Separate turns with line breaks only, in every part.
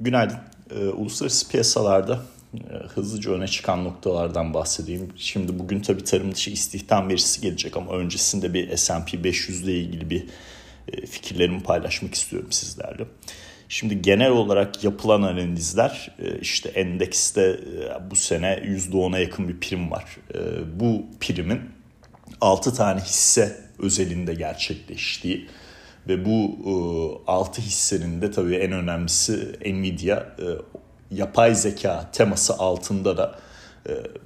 Günaydın. Ee, uluslararası piyasalarda e, hızlıca öne çıkan noktalardan bahsedeyim. Şimdi bugün tabii tarım dışı istihdam verisi gelecek ama öncesinde bir S&P 500 ile ilgili bir e, fikirlerimi paylaşmak istiyorum sizlerle. Şimdi genel olarak yapılan analizler e, işte endekste e, bu sene %10'a yakın bir prim var. E, bu primin 6 tane hisse özelinde gerçekleştiği ve bu 6 hissenin de tabii en önemlisi Nvidia yapay zeka teması altında da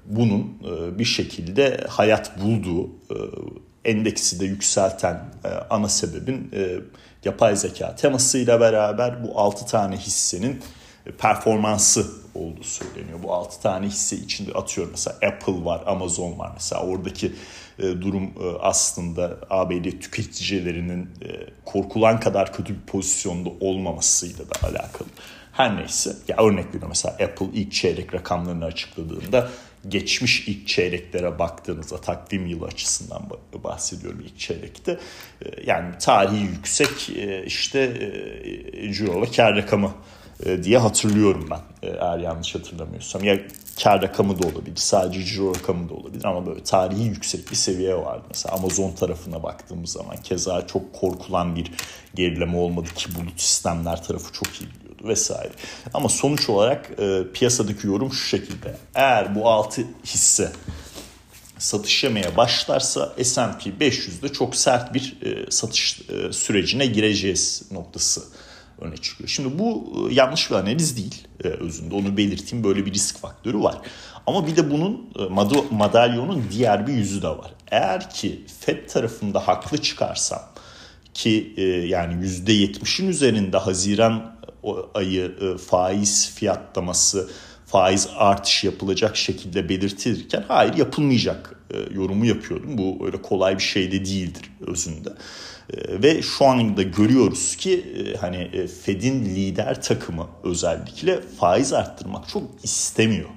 bunun bir şekilde hayat bulduğu endeksi de yükselten ana sebebin yapay zeka temasıyla beraber bu 6 tane hissenin performansı olduğu söyleniyor. Bu 6 tane hisse içinde atıyorum mesela Apple var, Amazon var mesela oradaki e, durum e, aslında ABD tüketicilerinin e, korkulan kadar kötü bir pozisyonda olmamasıyla da alakalı. Her neyse ya örnek veriyorum mesela Apple ilk çeyrek rakamlarını açıkladığında geçmiş ilk çeyreklere baktığınızda takvim yılı açısından bahsediyorum ilk çeyrekte. Yani tarihi yüksek e, işte e, ciro ve kar rakamı e, diye hatırlıyorum ben eğer yanlış hatırlamıyorsam. Ya kar rakamı da olabilir sadece ciro rakamı da olabilir ama böyle tarihi yüksek bir seviye vardı. Mesela Amazon tarafına baktığımız zaman keza çok korkulan bir gerileme olmadı ki bulut sistemler tarafı çok iyi vesaire. Ama sonuç olarak e, piyasadaki yorum şu şekilde. Eğer bu altı hisse satış yemeye başlarsa S&P 500'de çok sert bir e, satış e, sürecine gireceğiz noktası öne çıkıyor. Şimdi bu e, yanlış bir analiz değil e, özünde onu belirteyim böyle bir risk faktörü var. Ama bir de bunun e, madalyonun diğer bir yüzü de var. Eğer ki FED tarafında haklı çıkarsam ki yani %70'in üzerinde Haziran ayı faiz fiyatlaması, faiz artışı yapılacak şekilde belirtirken hayır yapılmayacak yorumu yapıyordum. Bu öyle kolay bir şey de değildir özünde. E, ve şu anda görüyoruz ki hani Fed'in lider takımı özellikle faiz arttırmak çok istemiyor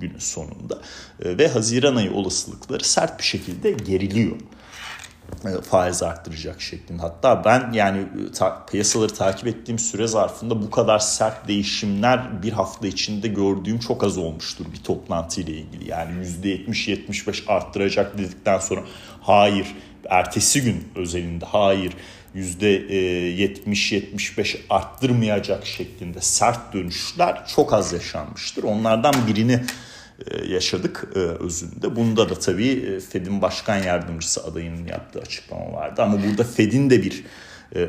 günün sonunda. Ve Haziran ayı olasılıkları sert bir şekilde geriliyor. E, faiz arttıracak şeklinde. Hatta ben yani e, ta, piyasaları takip ettiğim süre zarfında bu kadar sert değişimler bir hafta içinde gördüğüm çok az olmuştur bir toplantı ile ilgili. Yani %70-75 arttıracak dedikten sonra hayır ertesi gün özelinde hayır %70-75 arttırmayacak şeklinde sert dönüşler çok az yaşanmıştır. Onlardan birini e, yaşadık e, özünde. Bunda da tabii e, Fed'in başkan yardımcısı adayının yaptığı açıklama vardı. Ama burada Fed'in de bir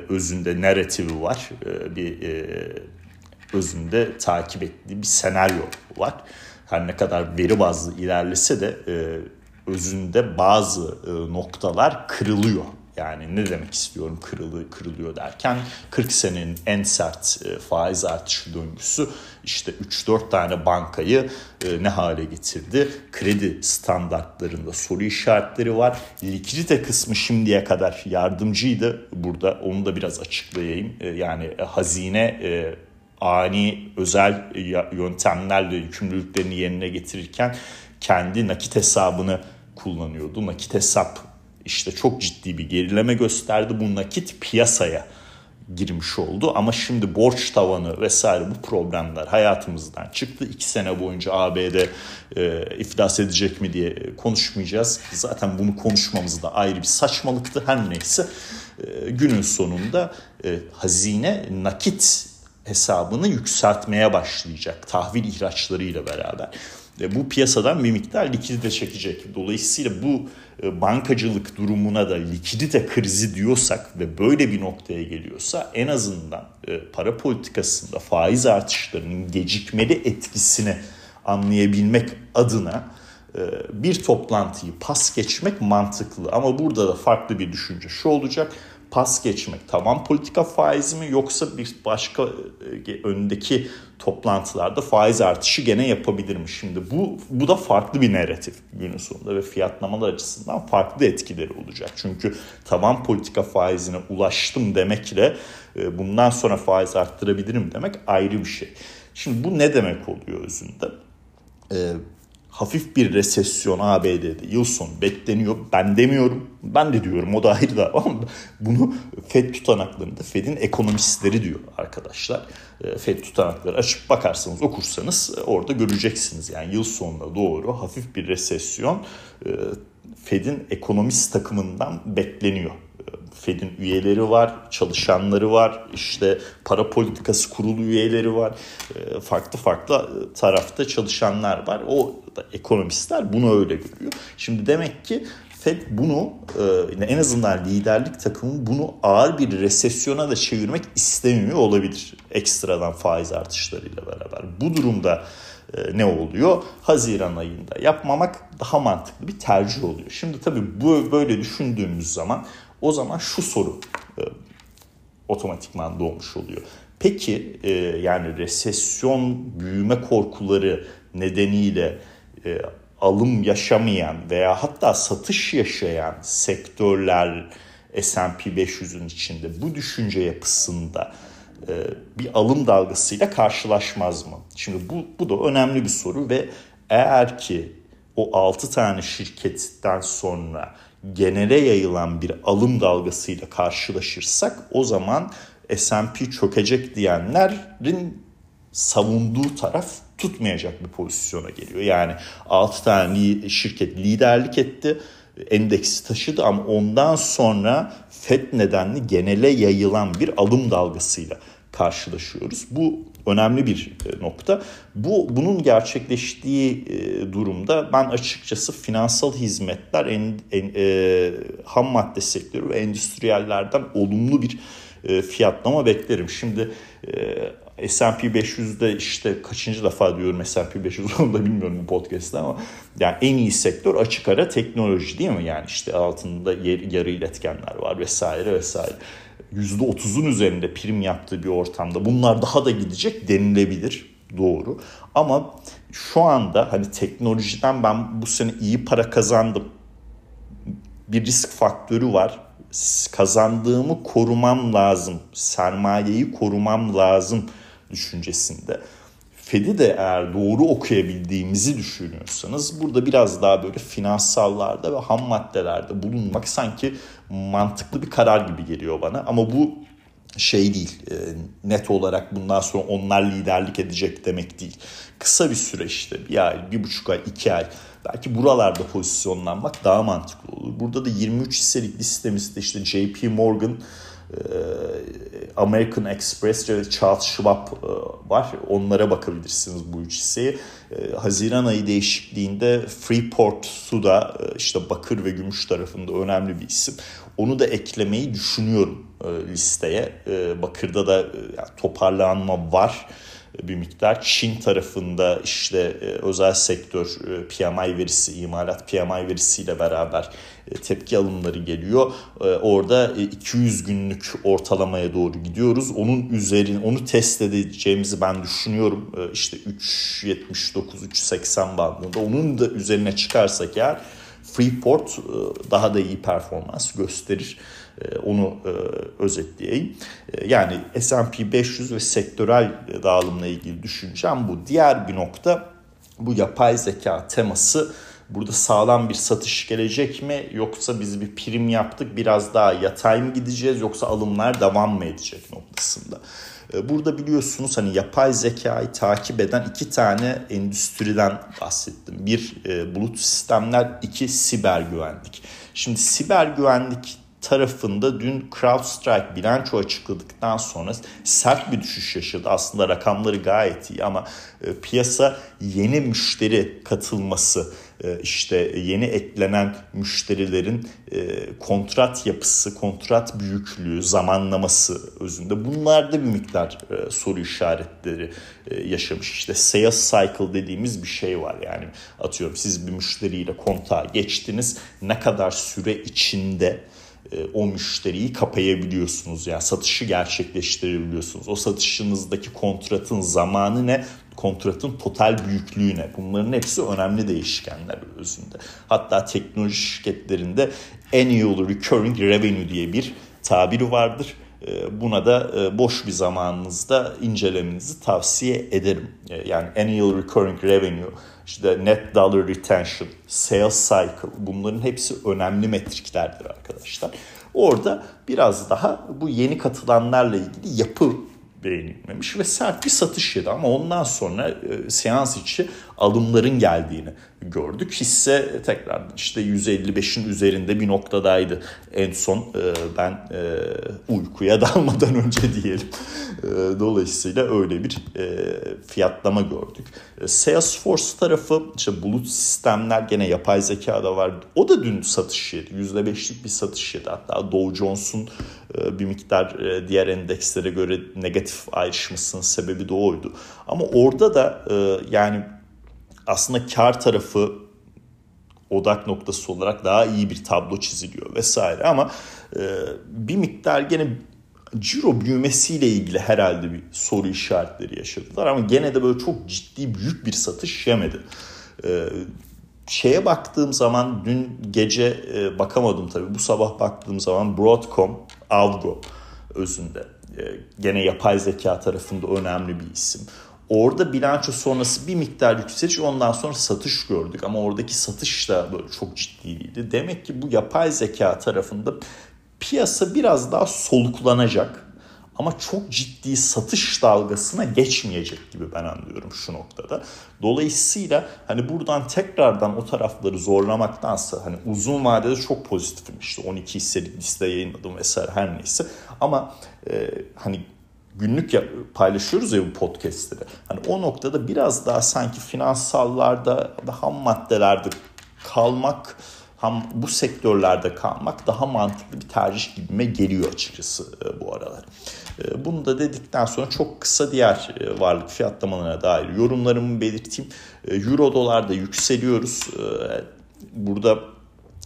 özünde narratifi var. Bir özünde takip ettiği bir senaryo var. Her ne kadar veri bazlı ilerlese de özünde bazı noktalar kırılıyor yani ne demek istiyorum kırılı, kırılıyor derken 40 senenin en sert e, faiz artışı döngüsü işte 3-4 tane bankayı e, ne hale getirdi? Kredi standartlarında soru işaretleri var. Likidite kısmı şimdiye kadar yardımcıydı. Burada onu da biraz açıklayayım. E, yani hazine ani özel yöntemlerle yükümlülüklerini yerine getirirken kendi nakit hesabını kullanıyordu. Nakit hesap işte çok ciddi bir gerileme gösterdi. Bu nakit piyasaya girmiş oldu. Ama şimdi borç tavanı vesaire bu problemler hayatımızdan çıktı. İki sene boyunca ABD e, iflas edecek mi diye konuşmayacağız. Zaten bunu konuşmamız da ayrı bir saçmalıktı. Her neyse e, günün sonunda e, hazine nakit hesabını yükseltmeye başlayacak tahvil ihraçlarıyla beraber. E, bu piyasadan bir miktar likidite çekecek. Dolayısıyla bu e, bankacılık durumuna da likidite krizi diyorsak ve böyle bir noktaya geliyorsa en azından e, para politikasında faiz artışlarının gecikmeli etkisini anlayabilmek adına bir toplantıyı pas geçmek mantıklı. Ama burada da farklı bir düşünce şu olacak pas geçmek tamam politika faizi mi yoksa bir başka e, öndeki toplantılarda faiz artışı gene yapabilir mi? Şimdi bu bu da farklı bir narratif günün sonunda ve fiyatlamalar açısından farklı etkileri olacak. Çünkü tavan politika faizine ulaştım demekle e, bundan sonra faiz arttırabilirim demek ayrı bir şey. Şimdi bu ne demek oluyor özünde? Hafif bir resesyon ABD'de yıl sonu bekleniyor. Ben demiyorum. Ben de diyorum o da ayrı ama bunu Fed tutanaklarında Fed'in ekonomistleri diyor arkadaşlar. E, Fed tutanakları açıp bakarsanız okursanız e, orada göreceksiniz. Yani yıl sonuna doğru hafif bir resesyon e, Fed'in ekonomist takımından bekleniyor. Fed'in üyeleri var, çalışanları var, işte para politikası kurulu üyeleri var, e, farklı farklı tarafta çalışanlar var. O da ekonomistler bunu öyle görüyor. Şimdi demek ki Fed bunu e, en azından liderlik takımı bunu ağır bir resesyona da çevirmek istemiyor olabilir. Ekstradan faiz artışlarıyla beraber. Bu durumda e, ne oluyor? Haziran ayında yapmamak daha mantıklı bir tercih oluyor. Şimdi tabii bu böyle düşündüğümüz zaman o zaman şu soru e, otomatikman doğmuş oluyor. Peki e, yani resesyon büyüme korkuları nedeniyle e, alım yaşamayan veya hatta satış yaşayan sektörler S&P 500'ün içinde bu düşünce yapısında e, bir alım dalgasıyla karşılaşmaz mı? Şimdi bu, bu da önemli bir soru ve eğer ki o 6 tane şirketten sonra genele yayılan bir alım dalgasıyla karşılaşırsak o zaman S&P çökecek diyenlerin savunduğu taraf tutmayacak bir pozisyona geliyor. Yani 6 tane şirket liderlik etti, endeksi taşıdı ama ondan sonra FED nedenli genele yayılan bir alım dalgasıyla karşılaşıyoruz. Bu önemli bir e, nokta. Bu bunun gerçekleştiği e, durumda ben açıkçası finansal hizmetler, en, en, e, ham madde sektörü ve endüstriyellerden olumlu bir e, fiyatlama beklerim. Şimdi e, S&P 500'de işte kaçıncı defa diyorum S&P 500 onu da bilmiyorum bu podcast'ta ama yani en iyi sektör açık ara teknoloji değil mi? Yani işte altında yarı iletkenler var vesaire vesaire. %30'un üzerinde prim yaptığı bir ortamda bunlar daha da gidecek denilebilir. Doğru. Ama şu anda hani teknolojiden ben bu sene iyi para kazandım. Bir risk faktörü var. Kazandığımı korumam lazım. Sermayeyi korumam lazım düşüncesinde. Fed'i de eğer doğru okuyabildiğimizi düşünüyorsanız burada biraz daha böyle finansallarda ve ham maddelerde bulunmak sanki mantıklı bir karar gibi geliyor bana. Ama bu şey değil e, net olarak bundan sonra onlar liderlik edecek demek değil. Kısa bir süreçte bir ay, bir buçuk ay, iki ay belki buralarda pozisyonlanmak daha mantıklı olur. Burada da 23 hisselik listemizde işte JP Morgan, American Express ve Charles Schwab e, var. Onlara bakabilirsiniz bu üç. Ee, Haziran ayı değişikliğinde Freeport Suda e, işte bakır ve gümüş tarafında önemli bir isim. Onu da eklemeyi düşünüyorum e, listeye. Ee, bakır'da da toparlanma var bir miktar. Çin tarafında işte e, özel sektör e, PMI verisi, imalat PMI verisiyle beraber e, tepki alımları geliyor. Orada 200 günlük ortalamaya doğru gidiyoruz. Onun üzerine onu test edeceğimizi ben düşünüyorum. İşte 3.79 3.80 bandında. Onun da üzerine çıkarsak eğer Freeport daha da iyi performans gösterir. Ee, onu e, özetleyeyim. Ee, yani S&P 500 ve sektörel dağılımla ilgili düşüneceğim bu. Diğer bir nokta bu yapay zeka teması burada sağlam bir satış gelecek mi yoksa biz bir prim yaptık biraz daha yatay mı gideceğiz yoksa alımlar devam mı edecek noktasında. Ee, burada biliyorsunuz hani yapay zekayı takip eden iki tane endüstriden bahsettim. Bir e, bulut sistemler, iki siber güvenlik. Şimdi siber güvenlik tarafında dün CrowdStrike bilanço açıkladıktan sonra sert bir düşüş yaşadı. Aslında rakamları gayet iyi ama e, piyasa yeni müşteri katılması e, işte yeni eklenen müşterilerin e, kontrat yapısı, kontrat büyüklüğü, zamanlaması özünde bunlarda bir miktar soru işaretleri yaşamış. İşte sales cycle dediğimiz bir şey var yani atıyorum siz bir müşteriyle kontağa geçtiniz ne kadar süre içinde o müşteriyi kapayabiliyorsunuz. Yani satışı gerçekleştirebiliyorsunuz. O satışınızdaki kontratın zamanı ne? Kontratın total büyüklüğü ne? Bunların hepsi önemli değişkenler özünde. Hatta teknoloji şirketlerinde annual recurring revenue diye bir tabiri vardır. E, buna da e, boş bir zamanınızda incelemenizi tavsiye ederim. Yani annual recurring revenue işte net dollar retention, sales cycle bunların hepsi önemli metriklerdir arkadaşlar. Orada biraz daha bu yeni katılanlarla ilgili yapı beğenilmemiş ve sert bir satış yedi ama ondan sonra e, seans içi alımların geldiğini gördük. Hisse tekrar işte 155'in üzerinde bir noktadaydı en son e, ben e, uykuya dalmadan önce diyelim. E, dolayısıyla öyle bir e, fiyatlama gördük. E, Salesforce tarafı işte bulut sistemler gene yapay zeka da var. O da dün satış yedi. %5'lik bir satış yedi. Hatta Dow Jones'un e, bir miktar e, diğer endekslere göre negatif ayrışmasının sebebi de oydu. Ama orada da e, yani aslında kar tarafı odak noktası olarak daha iyi bir tablo çiziliyor vesaire ama bir miktar gene ciro büyümesiyle ilgili herhalde bir soru işaretleri yaşadılar ama gene de böyle çok ciddi büyük bir satış yemedi. şeye baktığım zaman dün gece bakamadım tabii bu sabah baktığım zaman Broadcom, Avgo özünde gene yapay zeka tarafında önemli bir isim. Orada bilanço sonrası bir miktar yükseliş ondan sonra satış gördük ama oradaki satış da böyle çok ciddiydi. Demek ki bu yapay zeka tarafında piyasa biraz daha soluklanacak ama çok ciddi satış dalgasına geçmeyecek gibi ben anlıyorum şu noktada. Dolayısıyla hani buradan tekrardan o tarafları zorlamaktansa hani uzun vadede çok pozitifim işte 12 hisselik liste yayınladım vesaire her neyse ama e, hani günlük ya, paylaşıyoruz ya bu podcastleri. Hani o noktada biraz daha sanki finansallarda, ham maddelerde kalmak, ham bu sektörlerde kalmak daha mantıklı bir tercih gibime geliyor açıkçası e, bu aralar. E, bunu da dedikten sonra çok kısa diğer e, varlık fiyatlamalarına dair yorumlarımı belirteyim. Euro dolarda yükseliyoruz. Burada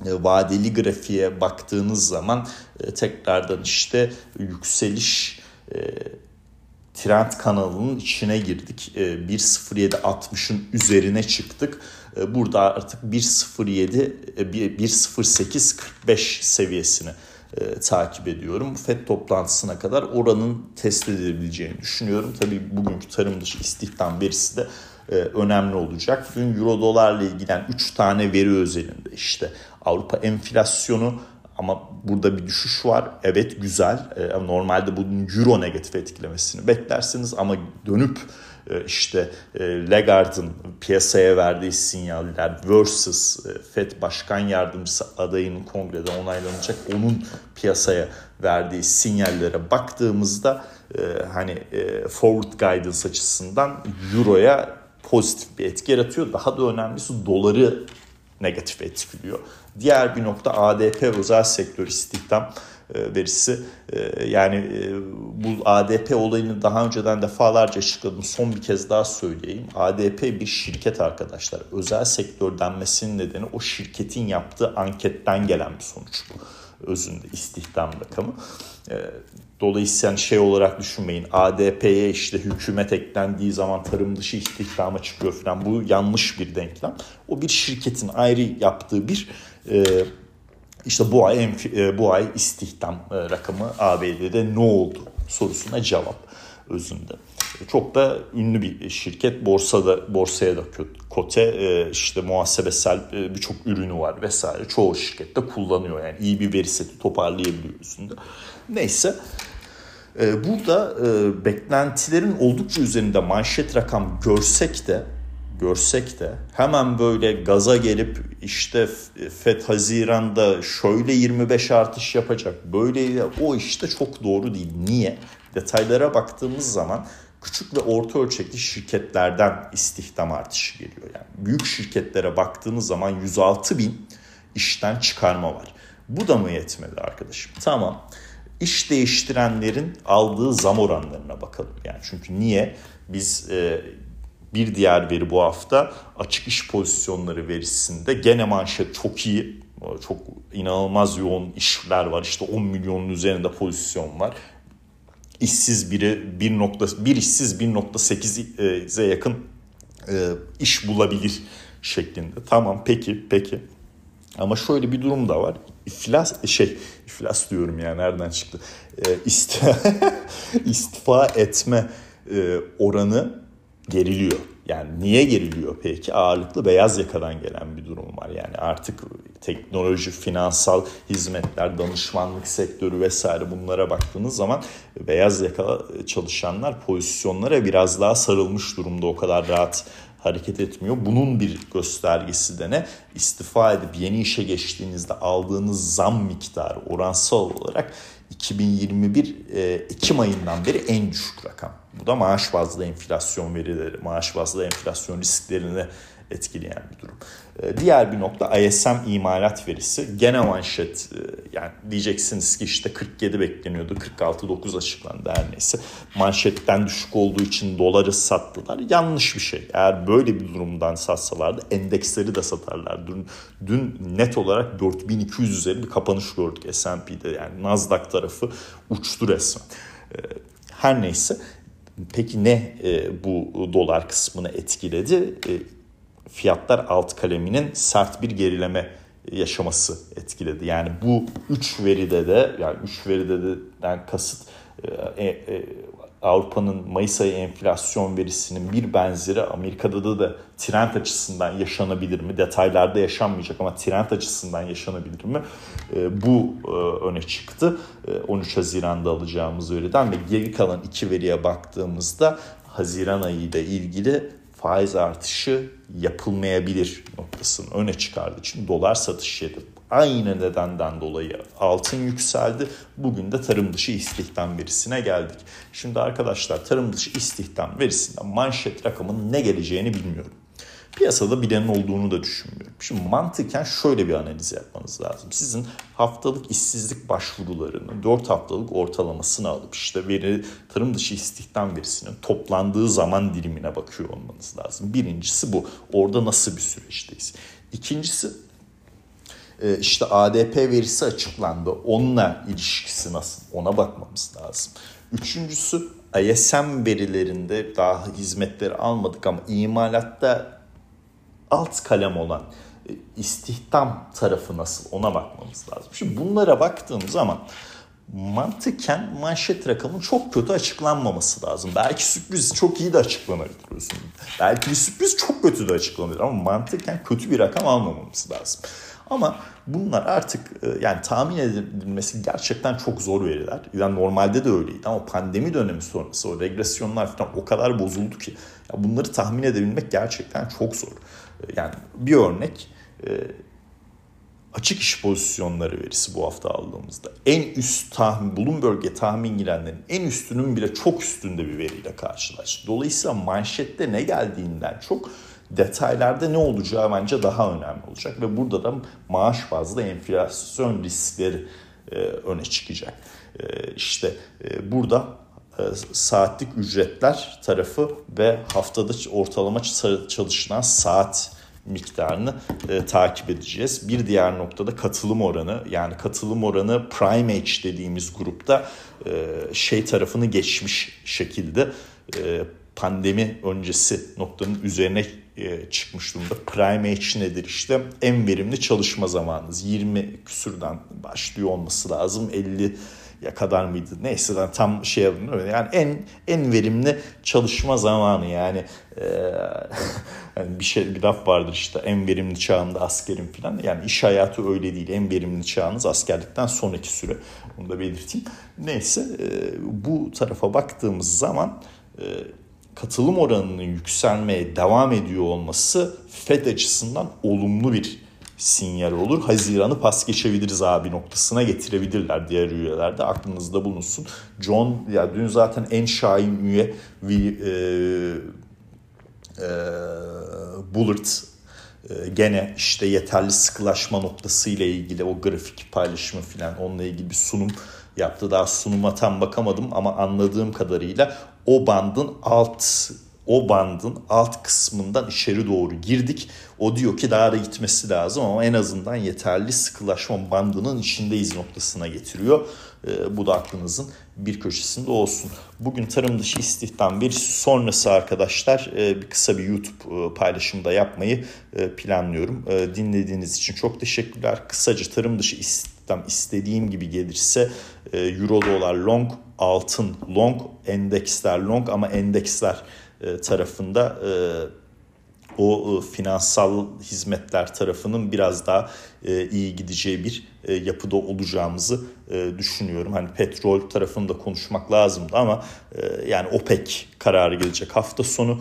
vadeli grafiğe baktığınız zaman tekrardan işte yükseliş trend kanalının içine girdik. 1.07.60'ın üzerine çıktık. Burada artık 1.07 1.08.45 seviyesini e, takip ediyorum. FED toplantısına kadar oranın test edilebileceğini düşünüyorum. Tabii bugünkü tarım dışı istihdam verisi de e, önemli olacak. Dün euro dolarla ilgilen 3 tane veri özelinde işte Avrupa enflasyonu ama burada bir düşüş var. Evet güzel. E, normalde bunun euro negatif etkilemesini beklersiniz ama dönüp e, işte e, Lagarde'ın piyasaya verdiği sinyaller versus e, FED Başkan Yardımcısı adayının kongrede onaylanacak onun piyasaya verdiği sinyallere baktığımızda hani forward guidance açısından Euro'ya pozitif bir etki yaratıyor. Daha da önemlisi doları negatif etkiliyor. Diğer bir nokta ADP özel sektör istihdam e, verisi. E, yani e, bu ADP olayını daha önceden defalarca açıkladım. Son bir kez daha söyleyeyim. ADP bir şirket arkadaşlar. Özel sektör denmesinin nedeni o şirketin yaptığı anketten gelen bir sonuç bu. Özünde istihdam rakamı. Dolayısıyla yani şey olarak düşünmeyin. ADP'ye işte hükümet eklendiği zaman tarım dışı istihdama çıkıyor falan. Bu yanlış bir denklem. O bir şirketin ayrı yaptığı bir işte bu ay e, bu ay istihdam e, rakamı ABD'de ne oldu sorusuna cevap özünde. Çok da ünlü bir şirket borsada borsaya da kote e, işte muhasebesel birçok ürünü var vesaire. Çoğu şirkette kullanıyor yani iyi bir veri seti toparlayabiliyor üstünde. Neyse burada beklentilerin oldukça üzerinde manşet rakam görsek de görsek de hemen böyle gaza gelip işte FED Haziran'da şöyle 25 artış yapacak böyle o işte çok doğru değil. Niye? Detaylara baktığımız zaman küçük ve orta ölçekli şirketlerden istihdam artışı geliyor. Yani büyük şirketlere baktığınız zaman 106 bin işten çıkarma var. Bu da mı yetmedi arkadaşım? Tamam. İş değiştirenlerin aldığı zam oranlarına bakalım. Yani çünkü niye? Biz e, bir diğer veri bu hafta açık iş pozisyonları verisinde gene manşet çok iyi. Çok inanılmaz yoğun işler var. İşte 10 milyonun üzerinde pozisyon var. İşsiz biri 1 nokta, bir işsiz 1.8'e yakın e, iş bulabilir şeklinde. Tamam peki peki. Ama şöyle bir durum da var. İflas şey iflas diyorum ya nereden çıktı? E, istifa, istifa etme e, oranı geriliyor. Yani niye geriliyor peki? Ağırlıklı beyaz yakadan gelen bir durum var. Yani artık teknoloji, finansal hizmetler, danışmanlık sektörü vesaire bunlara baktığınız zaman beyaz yaka çalışanlar pozisyonlara biraz daha sarılmış durumda. O kadar rahat hareket etmiyor. Bunun bir göstergesi de ne? İstifa edip yeni işe geçtiğinizde aldığınız zam miktarı oransal olarak 2021 Ekim ayından beri en düşük rakam. Bu da maaş bazlı enflasyon verileri, maaş bazlı enflasyon risklerini etkileyen bir durum. Ee, diğer bir nokta ISM imalat verisi. Gene manşet e, yani diyeceksiniz ki işte 47 bekleniyordu 46.9 açıklandı her neyse. Manşetten düşük olduğu için doları sattılar. Yanlış bir şey. Eğer böyle bir durumdan satsalardı endeksleri de satarlar. Dün, dün net olarak 4200 üzeri bir kapanış gördük S&P'de yani Nasdaq tarafı uçtu resmen. Ee, her neyse Peki ne e, bu dolar kısmını etkiledi? E, fiyatlar alt kaleminin sert bir gerileme yaşaması etkiledi. Yani bu üç veride de yani üç veride de kasıt e, e, Avrupa'nın Mayıs ayı enflasyon verisinin bir benzeri Amerika'da da, da trend açısından yaşanabilir mi? Detaylarda yaşanmayacak ama trend açısından yaşanabilir mi? E, bu e, öne çıktı. E, 13 Haziran'da alacağımız veriden ve geri kalan iki veriye baktığımızda Haziran ayı ile ilgili faiz artışı yapılmayabilir noktasını öne çıkardığı için dolar satış yedi. Aynı nedenden dolayı altın yükseldi. Bugün de tarım dışı istihdam verisine geldik. Şimdi arkadaşlar tarım dışı istihdam verisinden manşet rakamının ne geleceğini bilmiyorum. Piyasada bilenin olduğunu da düşünmüyorum. Şimdi mantıken şöyle bir analiz yapmanız lazım. Sizin haftalık işsizlik başvurularını 4 haftalık ortalamasını alıp işte veri tarım dışı istihdam verisinin toplandığı zaman dilimine bakıyor olmanız lazım. Birincisi bu. Orada nasıl bir süreçteyiz? İkincisi e, işte ADP verisi açıklandı. Onunla ilişkisi nasıl? Ona bakmamız lazım. Üçüncüsü ISM verilerinde daha hizmetleri almadık ama imalatta alt kalem olan e, istihdam tarafı nasıl ona bakmamız lazım. Şimdi bunlara baktığım zaman mantıken manşet rakamın çok kötü açıklanmaması lazım. Belki sürpriz çok iyi de açıklanabilir. Belki bir sürpriz çok kötü de açıklanabilir ama mantıken kötü bir rakam almamamız lazım. Ama bunlar artık e, yani tahmin edilmesi gerçekten çok zor veriler. Yani normalde de öyleydi ama pandemi dönemi sonrası o regresyonlar falan o kadar bozuldu ki ya bunları tahmin edebilmek gerçekten çok zor. Yani bir örnek e, açık iş pozisyonları verisi bu hafta aldığımızda en üst tahmin Bloomberg'e tahmin girenlerin en üstünün bile çok üstünde bir veriyle karşılaştık. Dolayısıyla manşette ne geldiğinden çok detaylarda ne olacağı bence daha önemli olacak ve burada da maaş bazlı enflasyon riskleri e, öne çıkacak. E, işte e, burada saatlik ücretler tarafı ve haftada ortalama çalışılan saat miktarını e, takip edeceğiz. Bir diğer noktada katılım oranı yani katılım oranı Prime Age dediğimiz grupta e, şey tarafını geçmiş şekilde e, pandemi öncesi noktanın üzerine e, çıkmış durumda. Prime Age nedir işte? En verimli çalışma zamanınız. 20 küsürden başlıyor olması lazım. 50 ya kadar mıydı? Neyse ben tam şey yapmıyorum yani en en verimli çalışma zamanı yani, e, yani bir şey bir laf vardır işte en verimli çağında askerim falan yani iş hayatı öyle değil en verimli çağınız askerlikten sonraki süre. Onu da belirteyim. Neyse e, bu tarafa baktığımız zaman e, katılım oranının yükselmeye devam ediyor olması FED açısından olumlu bir sinyal olur. Haziran'ı pas geçebiliriz abi noktasına getirebilirler diğer üyelerde. Aklınızda bulunsun. John ya dün zaten en şahin üye e, e, Bullard e, gene işte yeterli sıkılaşma noktası ile ilgili o grafik paylaşımı falan onunla ilgili bir sunum yaptı. Daha sunuma tam bakamadım ama anladığım kadarıyla o bandın alt o bandın alt kısmından içeri doğru girdik. O diyor ki daha da gitmesi lazım ama en azından yeterli sıkılaşma bandının içindeyiz noktasına getiriyor. E, bu da aklınızın bir köşesinde olsun. Bugün tarım dışı istihdam verisi sonrası arkadaşlar e, bir kısa bir YouTube e, paylaşımı da yapmayı e, planlıyorum. E, dinlediğiniz için çok teşekkürler. Kısaca tarım dışı istihdam istediğim gibi gelirse e, Euro dolar long, altın long, endeksler long ama endeksler tarafında o finansal hizmetler tarafının biraz daha iyi gideceği bir yapıda olacağımızı düşünüyorum. Hani petrol tarafını da konuşmak lazımdı ama yani OPEC kararı gelecek hafta sonu.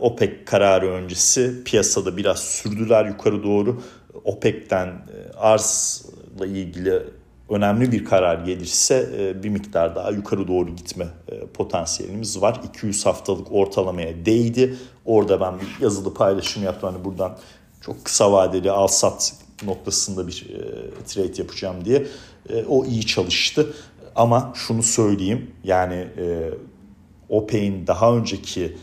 OPEC kararı öncesi piyasada biraz sürdüler yukarı doğru. OPEC'ten arzla ilgili önemli bir karar gelirse bir miktar daha yukarı doğru gitme potansiyelimiz var. 200 haftalık ortalamaya değdi. Orada ben bir yazılı paylaşım yaptım. Hani buradan çok kısa vadeli al sat noktasında bir trade yapacağım diye. O iyi çalıştı. Ama şunu söyleyeyim yani OPEC'in daha önceki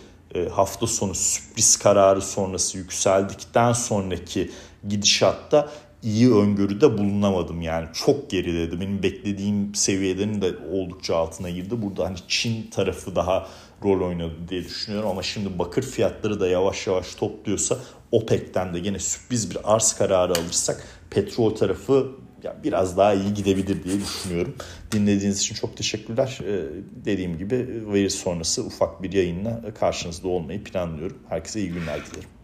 hafta sonu sürpriz kararı sonrası yükseldikten sonraki gidişatta iyi öngörüde bulunamadım yani çok geriledi. Benim beklediğim seviyelerin de oldukça altına girdi. Burada hani Çin tarafı daha rol oynadı diye düşünüyorum ama şimdi bakır fiyatları da yavaş yavaş topluyorsa OPEC'ten de yine sürpriz bir arz kararı alırsak petrol tarafı ya biraz daha iyi gidebilir diye düşünüyorum. Dinlediğiniz için çok teşekkürler. Ee, dediğim gibi veri sonrası ufak bir yayınla karşınızda olmayı planlıyorum. Herkese iyi günler dilerim.